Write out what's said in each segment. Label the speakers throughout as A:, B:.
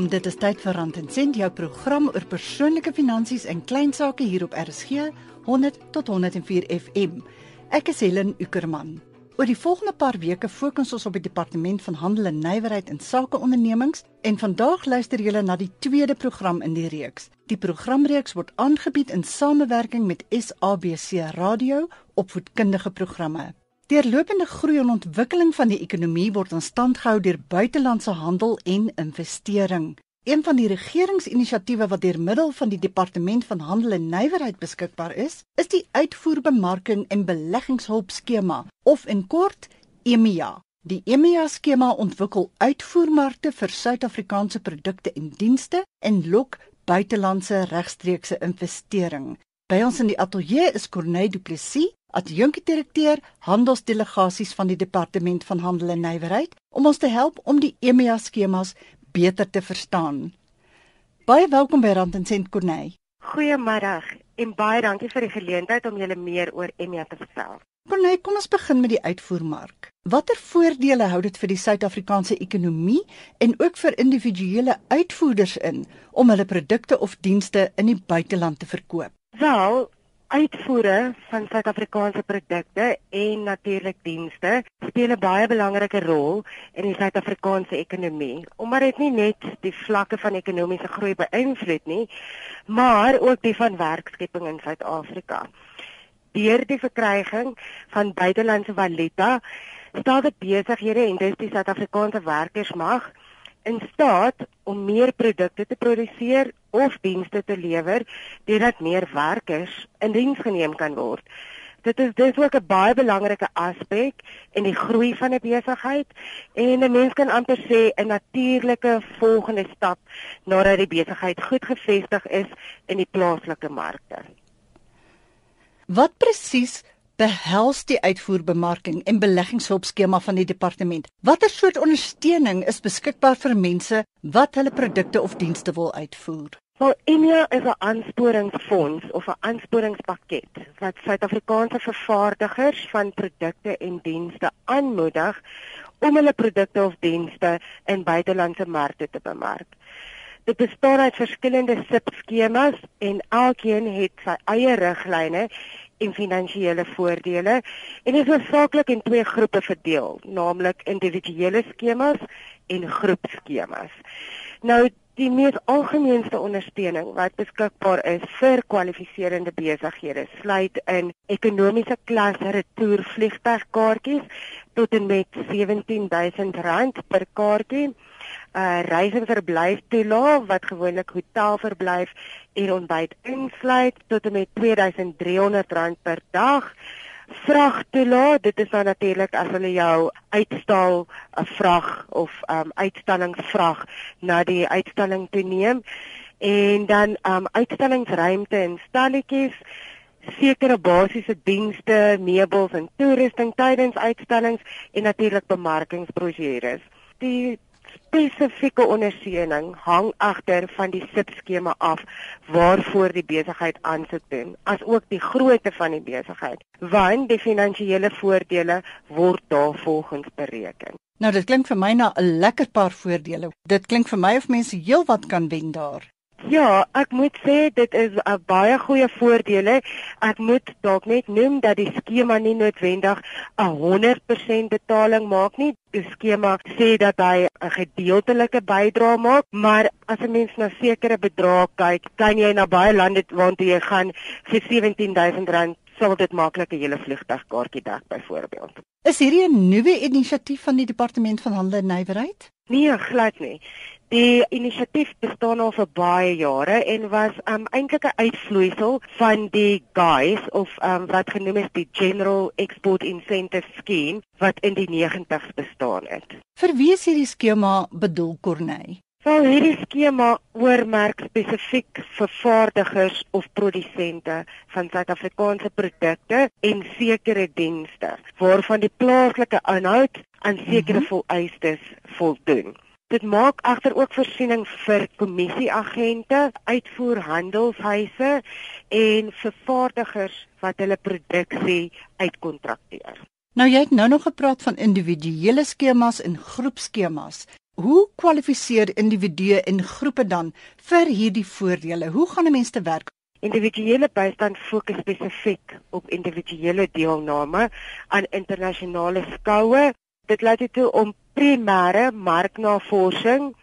A: Welkom. Dit is tyd vir Rand en Sent, jou program oor persoonlike finansies en klein sake hier op RSG 100 tot 104 FM. Ek is Helen Ukerman. Oor die volgende paar weke fokus ons op die departement van handel en nywerheid en sakeondernemings en vandag luister julle na die tweede program in die reeks. Die programreeks word aangebied in samewerking met SABC Radio opvoedkundige programme. Deurlopende groei en ontwikkeling van die ekonomie word in stand gehou deur buitelandse handel en investering. Een van die regeringsinisiatiewe wat deur middel van die Departement van Handel en Nywerheid beskikbaar is, is die Uitvoerbemarking en Beleggingshulp skema of in kort EMEA. Die EMEA skema ontwikkel uitvoermarkte vir Suid-Afrikaanse produkte en dienste en lok buitelandse regstreekse investering. By ons in die ateljee is Corneille Du Plessis adjunkdirekteur handelsdelegasies van die departement van handel en nywerheid om ons te help om die EMEA skemas beter te verstaan. Baie welkom by Rand en Sent Corneille.
B: Goeiemôre en baie dankie vir die geleentheid om julle meer oor EMEA te vertel.
A: Corneille, kom ons begin met die uitvoermark. Watter voordele hou dit vir die Suid-Afrikaanse ekonomie en ook vir individuele uitvoerders in om hulle produkte of dienste in die buiteland te verkoop?
B: Wel, uitvoere van Suid-Afrikaanse produkte en natuurlik dienste speel 'n baie belangrike rol in die Suid-Afrikaanse ekonomie. Omdat dit nie net die vlakke van ekonomiese groei beïnvloed nie, maar ook die van werkskepping in Suid-Afrika. Deur die verkryging van buitelandse valuta staan dit besighede en dis die Suid-Afrikaanse werkersmag in staat om meer produkte te produseer of dienste te lewer deurdat meer werkers in diens geneem kan word. Dit is dis ook 'n baie belangrike aspek in die groei van 'n besigheid en 'n mens kan amper sê 'n natuurlike volgende stap nadat die besigheid goed gevestig is in die plaaslike markte.
A: Wat presies behels die uitvoerbemarking en beleggingshulpskema van die departement. Watter soort ondersteuning is beskikbaar vir mense wat hulle produkte of dienste wil uitvoer?
B: Wel, EMEA is 'n aansporingsfonds of 'n aansporingspakket wat Suid-Afrikaanse vervaardigers van produkte en dienste aanmoedig om hulle produkte of dienste in buitelandse markte te bemark. Dit bestaan uit verskillende subskemas en elkeen het sy eie riglyne en finansiële voordele en is hoofsaaklik in twee groepe verdeel, naamlik individuele skemas en groepskemas. Nou die mees algemeenste ondersteuning wat beskikbaar is vir kwalifiserende besighede sluit in ekonomiese klas retour vliegtuigkaartjies tot en met R17000 per kaartjie uh reis en verblyf toelaag wat gewoonlik hotelverblyf en ontbyt insluit tot en met R2300 per dag. Vrag toelaag, dit is dan natuurlik as hulle jou uitstal 'n vrag of um uitstallingsvrag na die uitstalling toe neem en dan um uitstallingsruimte en stalletjies sekere basiese dienste, meubels en toerusting tydens uitstallings en natuurlik bemarkingsbrosjures. Die spesifieke ondersteuning hang agter van die subskema af waarvoor die besigheid aansoek doen, asook die grootte van die besigheid, want die finansiële voordele word daarvolgens bereken.
A: Nou dit klink vir my na 'n lekker paar voordele. Dit klink vir my of mense heelwat kan wen daar.
B: Ja, ek moet sê dit is 'n baie goeie voordele. Ek moet dalk net noem dat die skema nie noodwendig 'n 100% betaling maak nie. Die skema sê dat hy 'n gedeeltelike bydrae maak, maar as 'n mens na sekere bedrae kyk, kan jy na baie lande waartoe jy gaan vir R17000 sal dit maklik 'n hele vliegtuigkaartjie dek byvoorbeeld.
A: Is hierdie 'n nuwe inisiatief van die departement van handel en nywerheid?
B: Nee, glad nie. Die inisiatief bestaan al vir baie jare en was um eintlik 'n uitvloeisel van die GAIS of um wat genoem is die General Export Incentive Scheme wat in die 90's bestaan het.
A: Vir wie is hierdie skema bedoel Corneille?
B: Wel hierdie skema oormerk spesifiek vervaardigers of produsente van Suid-Afrikaanse produkte en sekere dienste waarvan die plaaslike inhoud aan sekere mm -hmm. vereistes voldoen. Dit maak egter ook voorsiening vir kommissieagente, uitvoerhandelshuise en vervaardigers wat hulle produksie uitkontrakteer.
A: Nou jy het nou nog gepraat van individuele skemas en groepskemas. hoe kwalifiseer individue en groepe dan vir hierdie voordele? Hoe gaan 'n mens te werk?
B: Individuele bystand fokus spesifiek op individuele deelname aan internasionale skoue. Dit laat dit toe om primêre marknavorsing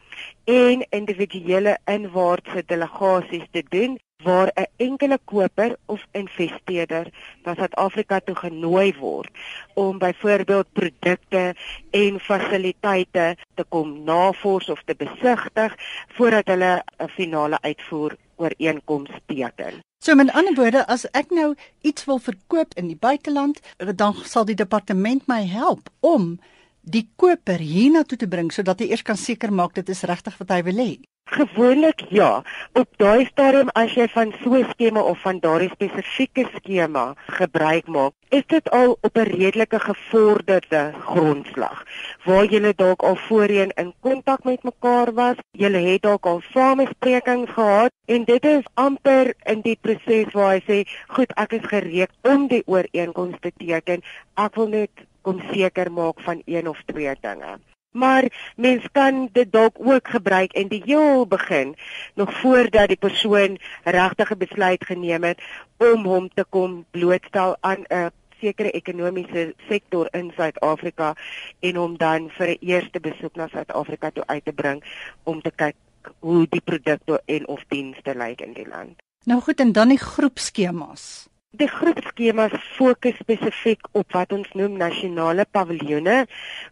B: en individuele inwaartse delegasies te doen waar 'n enkele koper of investeerder na Suid-Afrika toe genooi word om byvoorbeeld produkte en fasiliteite te kom navors of te besigtig voordat hulle 'n finale uitvoer ooreenkoms teken.
A: So met ander woorde, as ek nou iets wil verkoop in die buiteland, dan sal die departement my help om die koper hiernatoe te bring sodat hy eers kan seker maak dit is regtig wat hy wil hê.
B: Gewoonlik ja. Op daai stadium as jy van so 'n skema of van daardie spesifieke skema gebruik maak, is dit al op 'n redelike gevorderde grondslag waar julle dalk al voorheen in kontak met mekaar was. Julle het dalk al samesprekings gehad en dit is amper in die proses waar hy sê, "Goed, ek is gereed om die ooreenkoms te teken. Ek wil net kom seker maak van een of twee dinge." maar mens kan dit dalk ook gebruik in die heel begin nog voordat die persoon regtig 'n besluit geneem het om hom te kom blootstel aan 'n sekere ekonomiese sektor in Suid-Afrika en hom dan vir 'n eerste besoek na Suid-Afrika toe uit te bring om te kyk hoe die produkte en of dienste lyk in die land.
A: Nou goed en dan die groepskemas.
B: Die groepskemas fokus spesifiek op wat ons noem nasionale paviljoene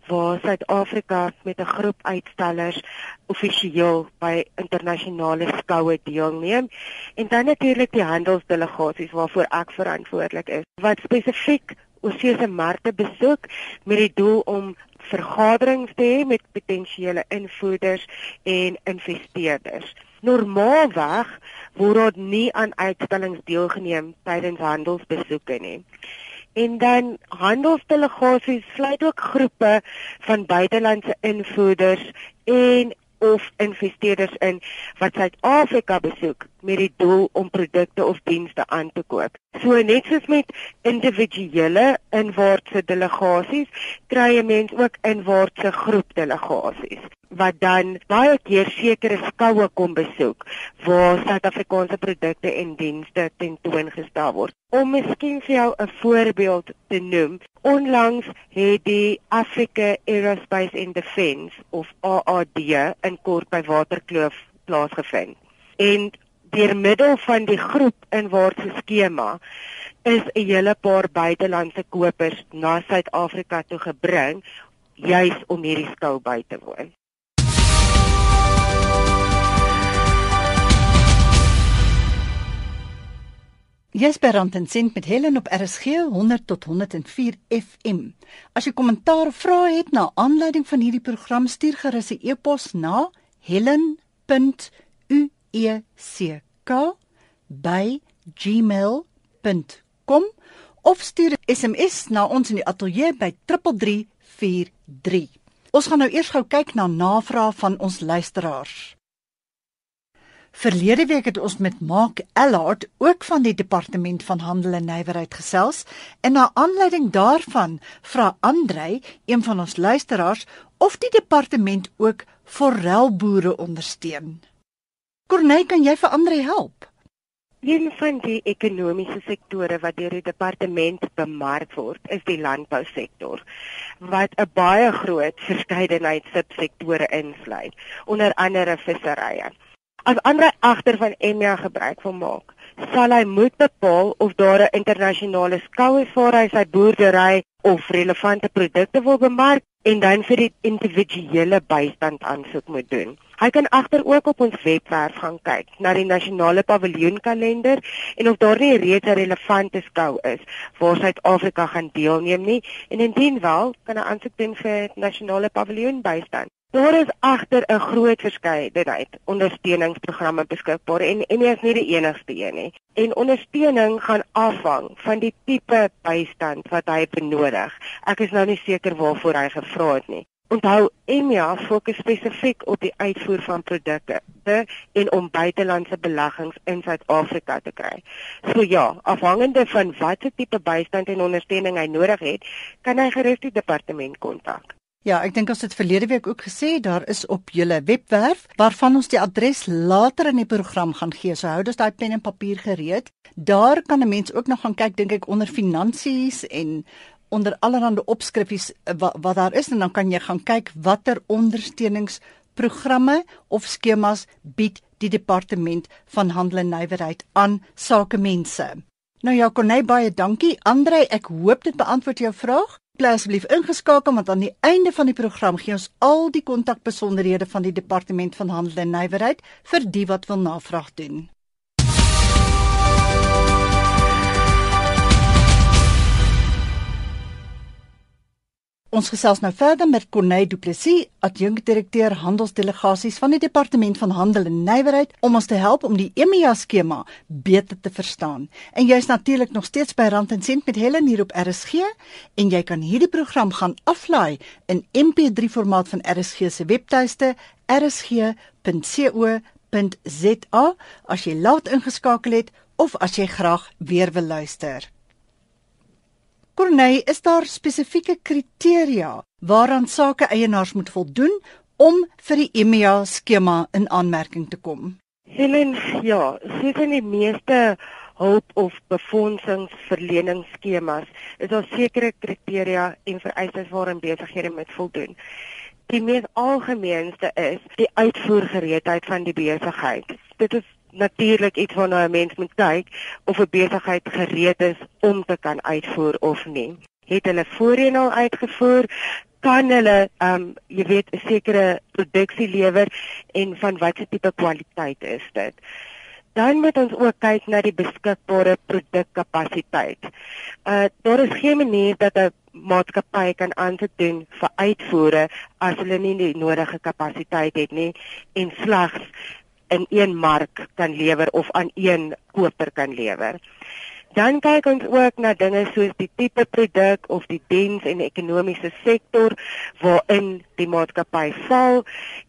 B: waar Suid-Afrika met 'n groep uitstallers offisieel by internasionale skoue deelneem. En dan natuurlik die handelsdelegasies waarvoor ek verantwoordelik is wat spesifiek oorsese markte besoek met die doel om vergaderings te hê met potensiële invoerders en investeerders normaalweg word daar nie aan uitstallings deelgeneem tydens handelsbesoeke nie. En dan handelsdelegasies sluit ook groepe van buitelandse invoerders en of investeerders in wat Suid-Afrika besoek met die doel om produkte of dienste aan te koop. So net soos met individuele inwaartse delegasies, kry 'n mens ook inwaartse groepdelegasies wat dan baie keer sekere skoue kom besoek waar Suid-Afrikaanse produkte en dienste tentoongestel word. Om miskien vir jou 'n voorbeeld te noem, onlangs het die Africa Aerospace and Defence of AAD in kort by Waterkloof plaasgevind. En deur middel van die groep inwaartse skema is 'n hele paar buitelandse kopers na Suid-Afrika toe gebring juis om hierdie skou by te woon.
A: Jesper Antensen met Helen op RSG 100 tot 104 FM. As jy kommentaar of vrae het na aanleiding van hierdie program, stuur gerus 'n e-pos na helen.uek@gmail.com of stuur 'n SMS na ons in die ateljee by 3343. Ons gaan nou eers gou kyk na navrae van ons luisteraars. Verlede week het ons met Mark Allard ook van die departement van handel en nywerheid gesels en na aanleiding daarvan vra Andrei, een van ons luisteraars, of die departement ook forelboere ondersteun. Corney, kan jy vir Andrei help?
B: Een van die ekonomiese sektore wat deur die departement bemark word, is die landbousektor wat 'n baie groot verskeidenheid subsektore insluit, onder andere visserye. As ander agter van Emia gebruik wil maak, sal hy moet bepaal of daar 'n internasionale skou is waar hy sy boerdery of relevante produkte wil bemark en dan vir die individuele bystand aansoek moet doen. Hy kan agter ook op ons webwerf gaan kyk na die nasionale paviljoenkalender en of daar nie reeds 'n relevante skou is waar Suid-Afrika gaan deelneem nie en indien wel, kan hy aansoek doen vir nasionale paviljoenbystand. Daar is agter 'n groot verskeidenheid ondersteuningsprogramme beskikbaar en en nie is nie die enigste een nie. En ondersteuning gaan afhang van die tipe bystand wat hy benodig. Ek is nou nie seker waarvoor hy gevra het nie. Onthou, EMEA fokus spesifiek op die uitvoer van produkte en om buitelandse beleggings in Suid-Afrika te kry. So ja, afhangende van watter tipe bystand en ondersteuning hy nodig het, kan hy gerus die departement kontak.
A: Ja, ek dink ons het verlede week ook gesê daar is op julle webwerf waarvan ons die adres later in die program gaan gee. So hou dus daai pen en papier gereed. Daar kan 'n mens ook nog gaan kyk dink ek onder finansies en onder allerlei opskrifies wat, wat daar is en dan kan jy gaan kyk watter ondersteuningsprogramme of skemas bied die departement van handel en nywerheid aan sakemense. Nou ja, Konay baie dankie. Andre, ek hoop dit beantwoord jou vraag. Bly asseblief ingeskakel want aan die einde van die program gee ons al die kontakbesonderhede van die departement van handel en nywerheid vir die wat wil navraag doen. Ons gesels nou verder met Corneille Du Plessis, adjunkdirekteur handelsdelegasies van die Departement van Handel en Nywerheid om ons te help om die EMEA skema beter te verstaan. En jy's natuurlik nog steeds by Rand en Sent met Helen hier op RSG en jy kan hierdie program gaan aflaai in MP3 formaat van RSG se webtuiste rsg.co.za as jy laat ingeskakel het of as jy graag weer wil luister. Corneille, is daar spesifieke kriteria waaraan sake eienaars moet voldoen om vir die EMEA skema in aanmerking te kom?
B: Helen, ja, in die meeste hulp of befondsingsverleningsskemas, is daar sekere kriteria en vereistes waaraan besighede moet voldoen. Die mees algemeenste is die uitvoergereedheid van die besigheid. Dit is natuurlik iets waarna 'n mens moet kyk of 'n besigheid gereed is om te kan uitvoer of nie. Het hulle voorheen al uitgevoer? Kan hulle ehm um, jy weet 'n sekere produksie lewer en van watter tipe kwaliteit is dit? Dan moet ons ook kyk na die beskikbare produkkapasiteit. Uh daar is geen manier dat 'n maatskappy kan aansoek doen vir uitvoere as hulle nie die nodige kapasiteit het nie en slegs in een mark kan lewer of aan een koper kan lewer. Dan kyk ons ook na dinge soos die tipe produk of die diens en ekonomiese sektor waarin die maatskappy val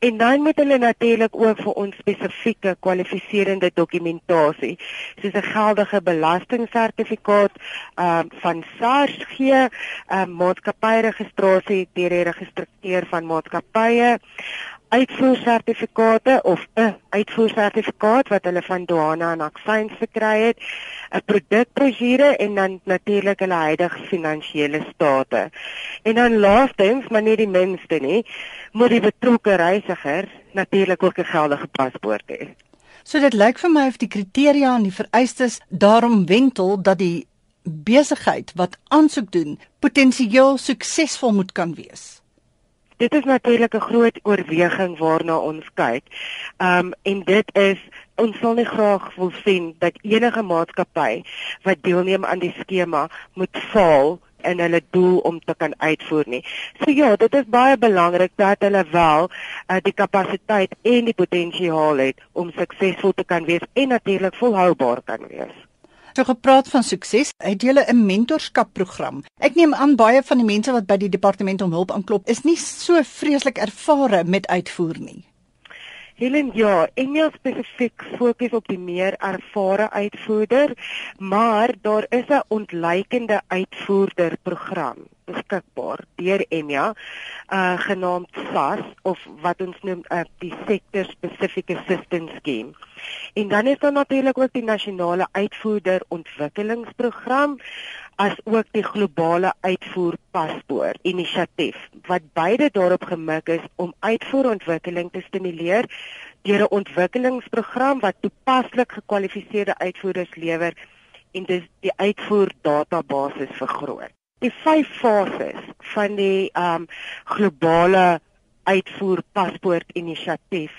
B: en dan moet hulle natuurlik ook vir ons spesifieke kwalifiserende dokumentasie soos 'n geldige belastingsertifikaat uh, van SARS gee, ehm uh, maatskappyregistrasie deur die registreer van maatskappye uitvoersertifikate of 'n uitvoersertifikaat wat hulle van douane en aksies gekry het, 'n produkbrosjure en dan natuurlik hulle huidige finansiële state. En dan laastens, maar nie die minste nie, moet die betrokke reisiger natuurlik ook 'n geldige paspoort hê.
A: So dit lyk vir my of die kriteria en die vereistes daarom wentel dat die besigheid wat aansoek doen potensieel suksesvol moet kan wees.
B: Dit is natuurlik 'n groot oorweging waarna ons kyk. Um en dit is ons sal nie graag wil sien dat enige maatskappy wat deelneem aan die skema moet faal en hulle doel om te kan uitvoer nie. So ja, dit is baie belangrik dat hulle wel uh, die kapasiteit en die potensiaal het om suksesvol te kan wees en natuurlik volhoubaar kan wees.
A: So gepraat van sukses, het julle 'n mentorskapprogram. Ek neem aan baie van die mense wat by die departement om hulp aanklop, is nie so vreeslik ervare met uitvoer nie.
B: Helen, ja, Engels spesifiek fokus op die meer ervare uitvoerder, maar daar is 'n ontleikende uitvoerder program beskikbaar deur EMEA, uh genaamd SAS of wat ons noem uh, die Sector Specific Assistance Scheme. En dan is daar natuurlik ook die nasionale uitvoerder ontwikkelingsprogram as ook die globale uitvoerpaspoort inisiatief wat beide daarop gemik is om uitvoerontwikkeling te stimuleer deur 'n ontwikkelingsprogram wat toepaslik gekwalifiseerde uitvoerders lewer en dis die uitvoerdatabase vergroot. Die vyf fases van die um globale uitvoerpaspoort inisiatief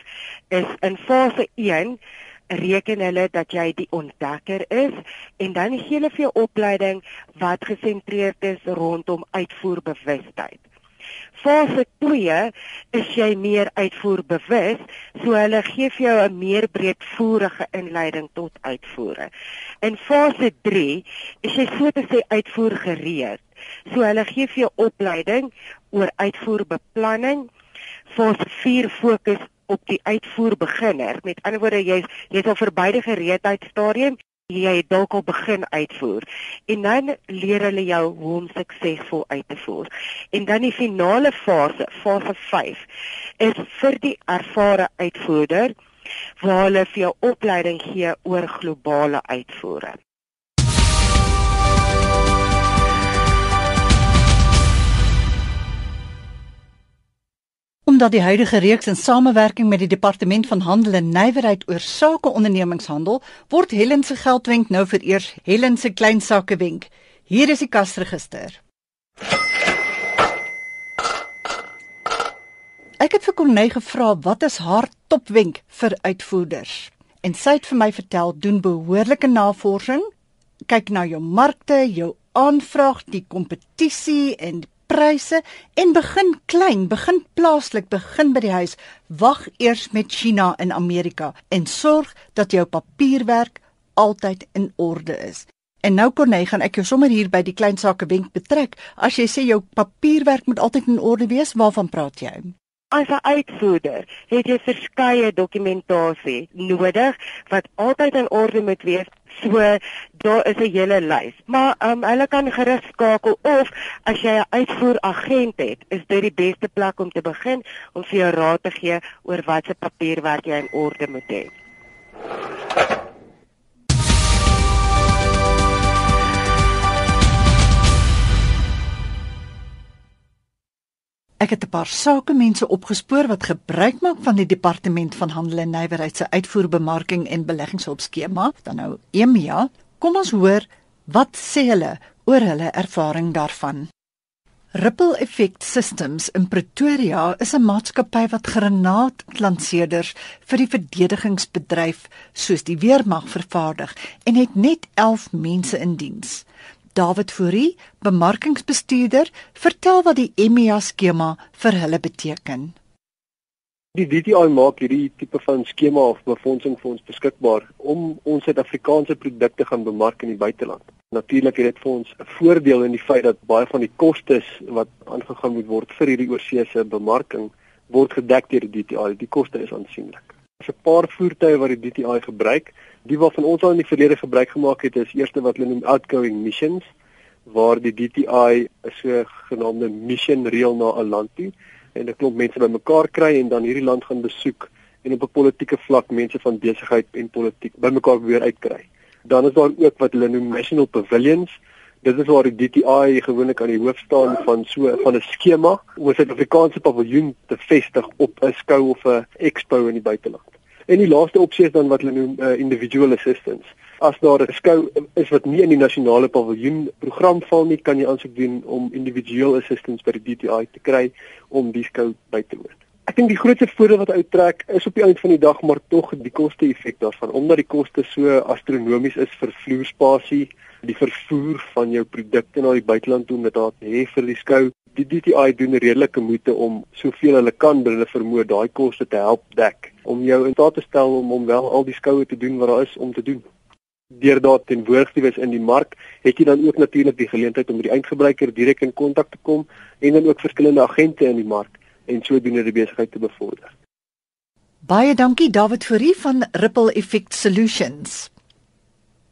B: is in fase 1 reken hulle dat jy die ontdekker is en dan gee hulle vir jou opleiding wat gesentreerd is rondom uitvoerbewustheid. Fase 2 is jy meer uitvoerbewus, so hulle gee vir jou 'n meer breedvoerige inleiding tot uitvoere. In fase 3 is jy so te sê uitvoergereed, so hulle gee vir jou opleiding oor uitvoerbeplanning. Fase 4 fokus op die uitvoer beginner. Met ander woorde, jy's jy's al verby die gereedheid stadium jy dalk al begin uitvoer en dan leer hulle jou hoe om suksesvol uit te voer. En dan die finale fase, fase 5, is vir die ervare uitvoerder waar hulle vir jou opleiding gee oor globale uitvoering.
A: Omdat die huidige reeks in samewerking met die Departement van Handel en Nywerheid oor sake ondernemingshandel, word Helen se geldwenk nou vereers Helen se klein sakewenk. Hier is die kasregister. Ek het vir Corneille gevra wat is haar topwenk vir uitvoerders? En sy het vir my vertel doen behoorlike navorsing, kyk na jou markte, jou aanvraag, die kompetisie en pryse en begin klein, begin plaaslik, begin by die huis. Wag eers met China in Amerika en sorg dat jou papierwerk altyd in orde is. En nou Corne, gaan ek jou sommer hier by die klein sake wenk betrek. As jy sê jou papierwerk moet altyd in orde wees, waarvan praat jy?
B: As 'n uitvoerder het jy verskeie dokumentasie nodig wat altyd in orde moet wees So daar is 'n hele lys. Maar um, hulle kan gerus skakel of as jy 'n uitvoeragent het, is dit die beste plek om te begin om vir jou raad te gee oor watse papierwerk jy in orde moet hê.
A: Ek het 'n paar sakemense opgespoor wat gebruik maak van die departement van handel en nywerheid se uitvoerbemarking en beleggingshulp skema, dan nou EMEA. Kom ons hoor wat sê hulle oor hulle ervaring daarvan. Ripple Effect Systems in Pretoria is 'n maatskappy wat granaatlanseerders vir die verdedigingsbedryf soos die weermag vervaardig en het net 11 mense in diens. David Fourie, bemarkingsbestuurder, vertel wat die EMEA skema vir hulle beteken.
C: Die DTI maak hierdie tipe van skema of befondsing vir ons beskikbaar om ons Suid-Afrikaanse produkte gaan bemark in die buiteland. Natuurlik het dit vir ons 'n voordeel in die feit dat baie van die kostes wat aangegaan moet word vir hierdie oorseese bemarking word gedek deur die DTI. Die koste is aansienlik. 'n paar voertuie wat die DTI gebruik die wat van ons al in die verlede gebruik gemaak het is eerste wat hulle noem outgoing missions waar die DTI 'n so genaamde mission reël na 'n land toe en 'n klomp mense bymekaar kry en dan hierdie land gaan besoek en op 'n politieke vlak mense van besigheid en politiek bymekaar weer uitkry. Dan is daar ook wat hulle noem national pavilions. Dit is waar die DTI gewoonlik aan die hoof staan van so van 'n skema om 'n Suid-Afrikaanse paviljoen te vestig op 'n skou of 'n expo in die buiteland. En die laaste opsie is dan wat hulle noem uh, individual assistance. As daar 'n skou is wat nie in die nasionale paviljoen program val nie, kan jy aansoek doen om individual assistance by die DTI te kry om die skou by te woon. Ek dink die grootste voordeel wat uittrek is op die einde van die dag maar tog die koste-effek daarvan omdat die koste so astronomies is vir vloerspasie, die vervoer van jou produkte na die buiteland toe om dit daar te hê vir die skou. Die DTI doen redelike moeite om soveel hulle kan binne hulle vermoë daai koste te help dek om jou in staat te stel om om wel al die skoue te doen wat daar is om te doen. Deur daar tenwoordig te wees in die mark, het jy dan ook natuurlik die geleentheid om met die eindgebruiker direk in kontak te kom en dan ook verskillende agente in die mark en sodoende die besigheid te bevorder.
A: Baie dankie David Fourie van Ripple Effect Solutions.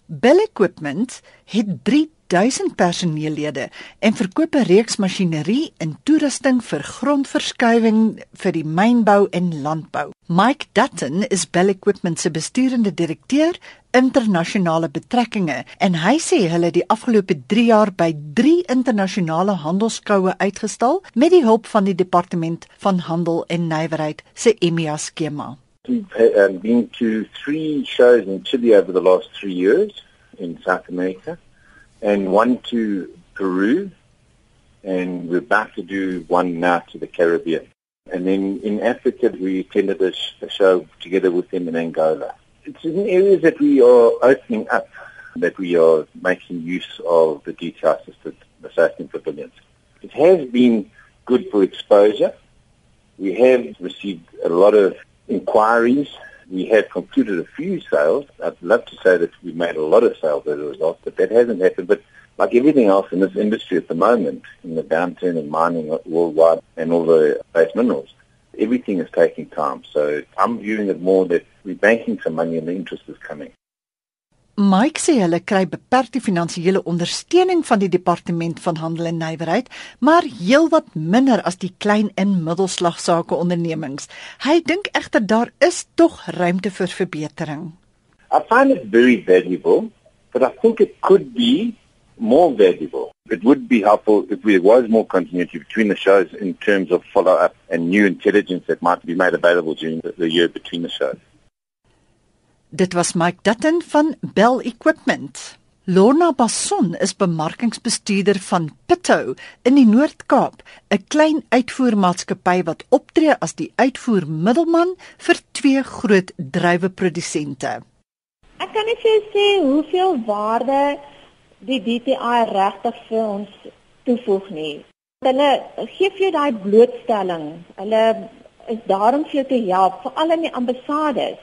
A: Bell Equipment het 3 1000 personeellede en verkoop 'n reeks masjinerie en toerusting vir grondverskuiwing vir die mynbou en landbou. Mike Dutton is Bell Equipment se besturende direkteur internasionale betrekkinge en hy sê hulle die afgelope 3 jaar by 3 internasionale handelskoue uitgestal met die hulp van die departement van handel en nywerheid se EMEA skema.
D: We've um, been to 3 shows in Chile over the last 3 years in South America. and one to Peru, and we're about to do one now to the Caribbean. And then in Africa, we attended a, sh- a show together with them in Angola. It's in areas that we are opening up, that we are making use of the DTI-assisted assessing pavilions. It has been good for exposure. We have received a lot of inquiries. We have concluded a few sales. I'd love to say that we made a lot of sales as a result, but that hasn't happened. But like everything else in this industry at the moment, in the downturn in mining worldwide and all the base minerals, everything is taking time. So I'm viewing it more that we're banking some money and the interest is coming.
A: Mike sê hulle kry beperkte finansiële ondersteuning van die departement van handel en nywerheid, maar heelwat minder as die klein en middelslagsaake ondernemings. Hy dink egter daar is tog ruimte vir verbetering.
D: I find it very valuable, but I think it could be more valuable. It would be helpful if there was more continuity between the shows in terms of follow-up and new intelligence that might be made available during the, the year between the shows.
A: Dit was Mike Dutton van Bell Equipment. Lorna Basson is bemarkingsbestuurder van Pitto in die Noord-Kaap, 'n klein uitvoermaatskappy wat optree as die uitvoermiddelman vir twee groot druiweprodusente.
E: Ek kan net vir jou sê hoeveel waarde die DTI regtig vir ons toevoeg nie. Hulle gee vir jou daai blootstelling. Hulle is daar om vir jou te help, veral in die ambassades.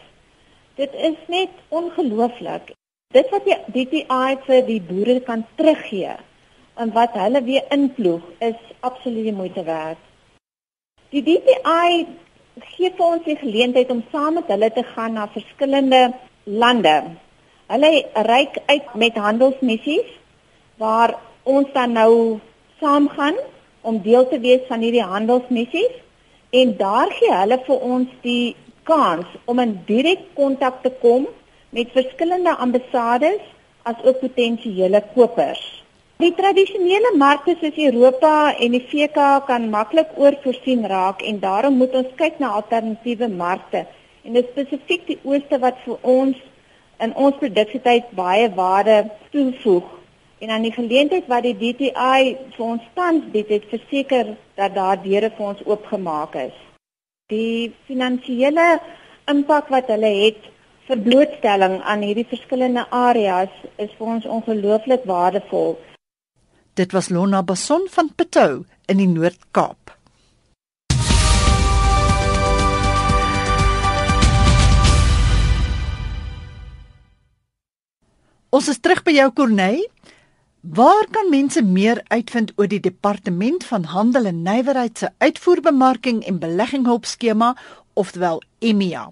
E: Dit is net ongelooflik. Dit wat die DTI vir die boere kan teruggee en wat hulle weer inploeg is absoluut moeite werd. Die DTI gee vir ons die geleentheid om saam met hulle te gaan na verskillende lande Hulle reik uit met handelsmissies waar ons dan nou saam gaan om deel te wees van hierdie handelsmissies en daar gee hulle vir ons die kans om in direk kontak te kom met verskillende ambassades as ook potensiële kopers. Die tradisionele markte soos Europa en die VK kan maklik oorvoorsien raak en daarom moet ons kyk na alternatiewe markte en spesifiek die ooste wat vir ons in ons produksietyd baie waarde toevoeg en aan die geleentheid wat die DTI vir ons tans bied het verseker dat daar deure vir ons oopgemaak is. Die finansiële impak wat hulle het vir blootstelling aan hierdie verskillende areas is vir ons ongelooflik waardevol.
A: Dit was Lona Bason van Pitou in die Noord-Kaap. Ons is terug by jou Corneil. Waar kan mense meer uitvind oor die departement van handel en nywerheid se uitvoerbemarking en beleggingshulpskema oftewel EMEA?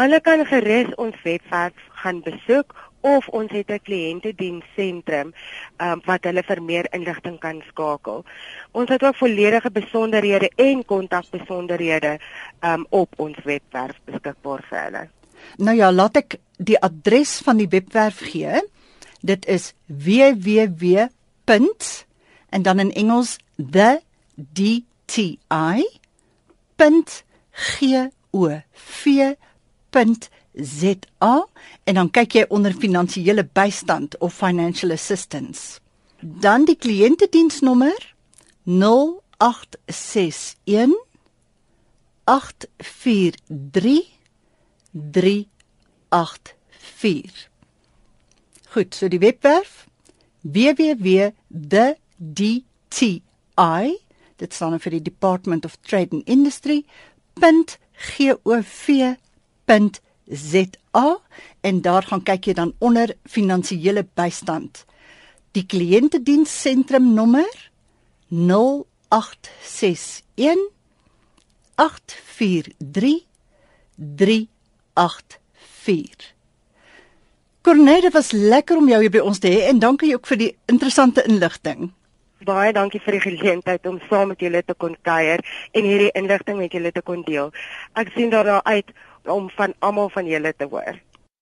B: Hulle kan gerus ons webwerf gaan besoek of ons het 'n kliëntediensentrum um, wat hulle vir meer inligting kan skakel. Ons het ook volledige besonderhede en kontakbesonderhede um, op ons webwerf beskikbaar vir hulle.
A: Nou ja, laat ek die adres van die webwerf gee. Dit is www. en dan in Engels the dti. gov.za en dan kyk jy onder finansiële bystand of financial assistance. Dan die kliëntediensnommer 0861 843 384. Goed, so die webwerf www.the.dti dit staan vir die Department of Trade and Industry .gov.za en daar gaan kyk jy dan onder finansiële bystand. Die kliëntediensentrum nommer 0861 843 3 84. Corneille, was lekker om jou hier by ons te hê en dankie ook vir die interessante inligting.
B: Baie dankie vir die geleentheid om saam met julle te kon kuier en hierdie inligting met julle te kon deel. Ek sien daarna uit om van almal van julle te hoor.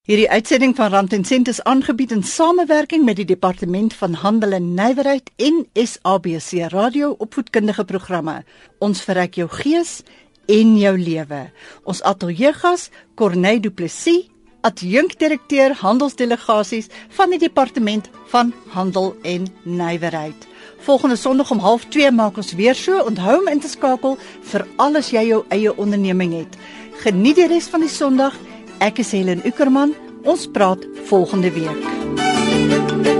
A: Hierdie uitsending van Rand en Sent is aangebied in samewerking met die Departement van Handel en Nywerheid en SABC Radio opvoedkundige programme. Ons verryk jou gees en jou lewe. Ons ateljeegas Corneille Du Plessis, adjunkdirekteur handelsdelegasies van die departement van handel en nywerheid. Volgende Sondag om 0.30 maak ons weer so. Onthou om in te skakel vir alles jy jou eie onderneming het. Geniet die res van die Sondag. Ek is Helen Ukerman. Ons praat volgende week.